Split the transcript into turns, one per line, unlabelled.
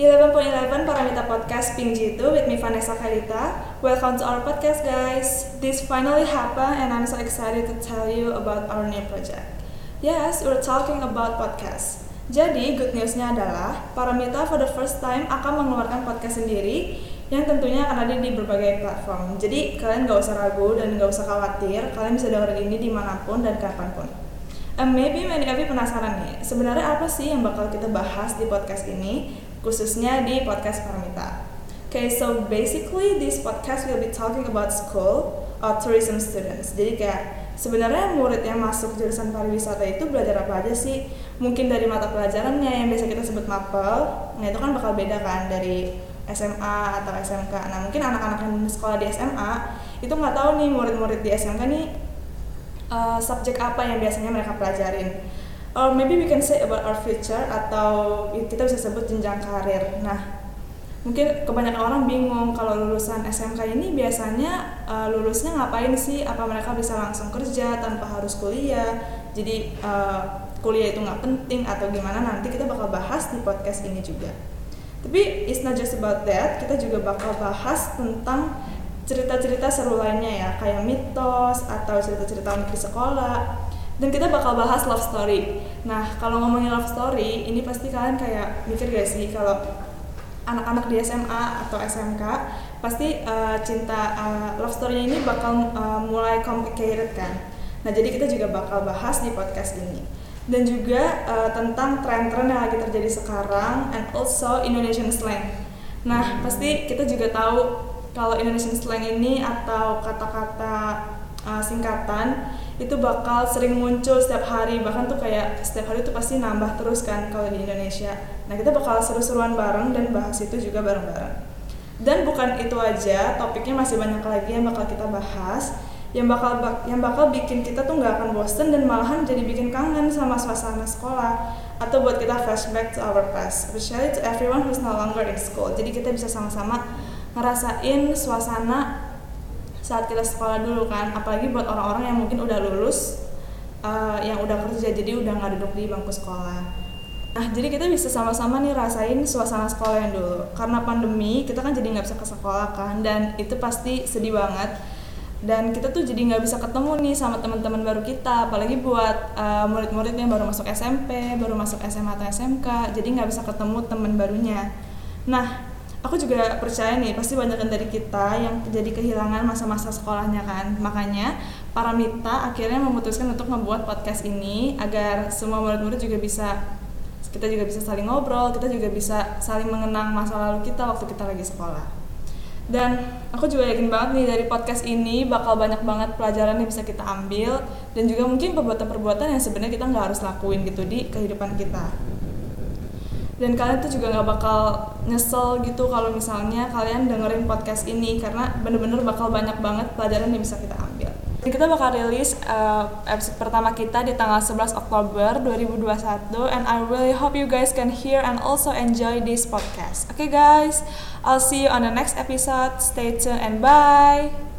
11.11 Paramita Podcast Ping G2 with me Vanessa Kalita. Welcome to our podcast guys. This finally happened and I'm so excited to tell you about our new project. Yes, we're talking about podcast. Jadi good newsnya adalah Paramita for the first time akan mengeluarkan podcast sendiri yang tentunya akan ada di berbagai platform. Jadi kalian gak usah ragu dan gak usah khawatir, kalian bisa dengerin ini di mana pun dan kapan pun. And maybe many of penasaran nih, sebenarnya apa sih yang bakal kita bahas di podcast ini? khususnya di podcast Paramita. Okay, so basically this podcast will be talking about school or tourism students. Jadi kayak sebenarnya murid yang masuk jurusan pariwisata itu belajar apa aja sih? Mungkin dari mata pelajarannya yang biasa kita sebut mapel, nah itu kan bakal beda kan dari SMA atau SMK. Nah mungkin anak-anak yang sekolah di SMA itu nggak tahu nih murid-murid di SMK nih uh, subjek apa yang biasanya mereka pelajarin or maybe we can say about our future atau kita bisa sebut jenjang karir. Nah, mungkin kebanyakan orang bingung kalau lulusan SMK ini biasanya uh, lulusnya ngapain sih? Apa mereka bisa langsung kerja tanpa harus kuliah? Jadi uh, kuliah itu nggak penting atau gimana? Nanti kita bakal bahas di podcast ini juga. Tapi it's not just about that, kita juga bakal bahas tentang cerita-cerita seru lainnya ya, kayak mitos atau cerita-cerita unik di sekolah dan kita bakal bahas love story. Nah, kalau ngomongin love story, ini pasti kalian kayak mikir gak sih kalau anak-anak di SMA atau SMK pasti uh, cinta uh, love story ini bakal uh, mulai complicated kan. Nah, jadi kita juga bakal bahas di podcast ini. Dan juga uh, tentang tren-tren yang lagi terjadi sekarang and also Indonesian slang. Nah, pasti kita juga tahu kalau Indonesian slang ini atau kata-kata uh, singkatan itu bakal sering muncul setiap hari. Bahkan tuh kayak setiap hari tuh pasti nambah terus kan kalau di Indonesia. Nah kita bakal seru-seruan bareng dan bahas itu juga bareng-bareng. Dan bukan itu aja topiknya masih banyak lagi yang bakal kita bahas. Yang bakal yang bakal bikin kita tuh nggak akan bosen dan malahan jadi bikin kangen sama suasana sekolah atau buat kita flashback to our past. Especially to everyone who's no longer in school. Jadi kita bisa sama-sama ngerasain suasana saat kita sekolah dulu kan. Apalagi buat orang-orang yang mungkin udah lulus uh, yang udah kerja jadi udah nggak duduk di bangku sekolah. Nah jadi kita bisa sama-sama nih rasain suasana sekolah yang dulu. Karena pandemi kita kan jadi nggak bisa ke sekolah kan dan itu pasti sedih banget. Dan kita tuh jadi nggak bisa ketemu nih sama teman-teman baru kita. Apalagi buat uh, murid-murid yang baru masuk SMP baru masuk SMA atau SMK jadi nggak bisa ketemu teman barunya. Nah aku juga percaya nih pasti banyak dari kita yang jadi kehilangan masa-masa sekolahnya kan. Makanya para mita akhirnya memutuskan untuk membuat podcast ini agar semua murid-murid juga bisa kita juga bisa saling ngobrol kita juga bisa saling mengenang masa lalu kita waktu kita lagi sekolah. Dan aku juga yakin banget nih dari podcast ini bakal banyak banget pelajaran yang bisa kita ambil dan juga mungkin perbuatan-perbuatan yang sebenarnya kita nggak harus lakuin gitu di kehidupan kita dan kalian tuh juga nggak bakal nyesel gitu kalau misalnya kalian dengerin podcast ini karena bener-bener bakal banyak banget pelajaran yang bisa kita ambil. Kita bakal rilis uh, episode pertama kita di tanggal 11 Oktober 2021 and I really hope you guys can hear and also enjoy this podcast. Okay guys, I'll see you on the next episode. Stay tuned and bye.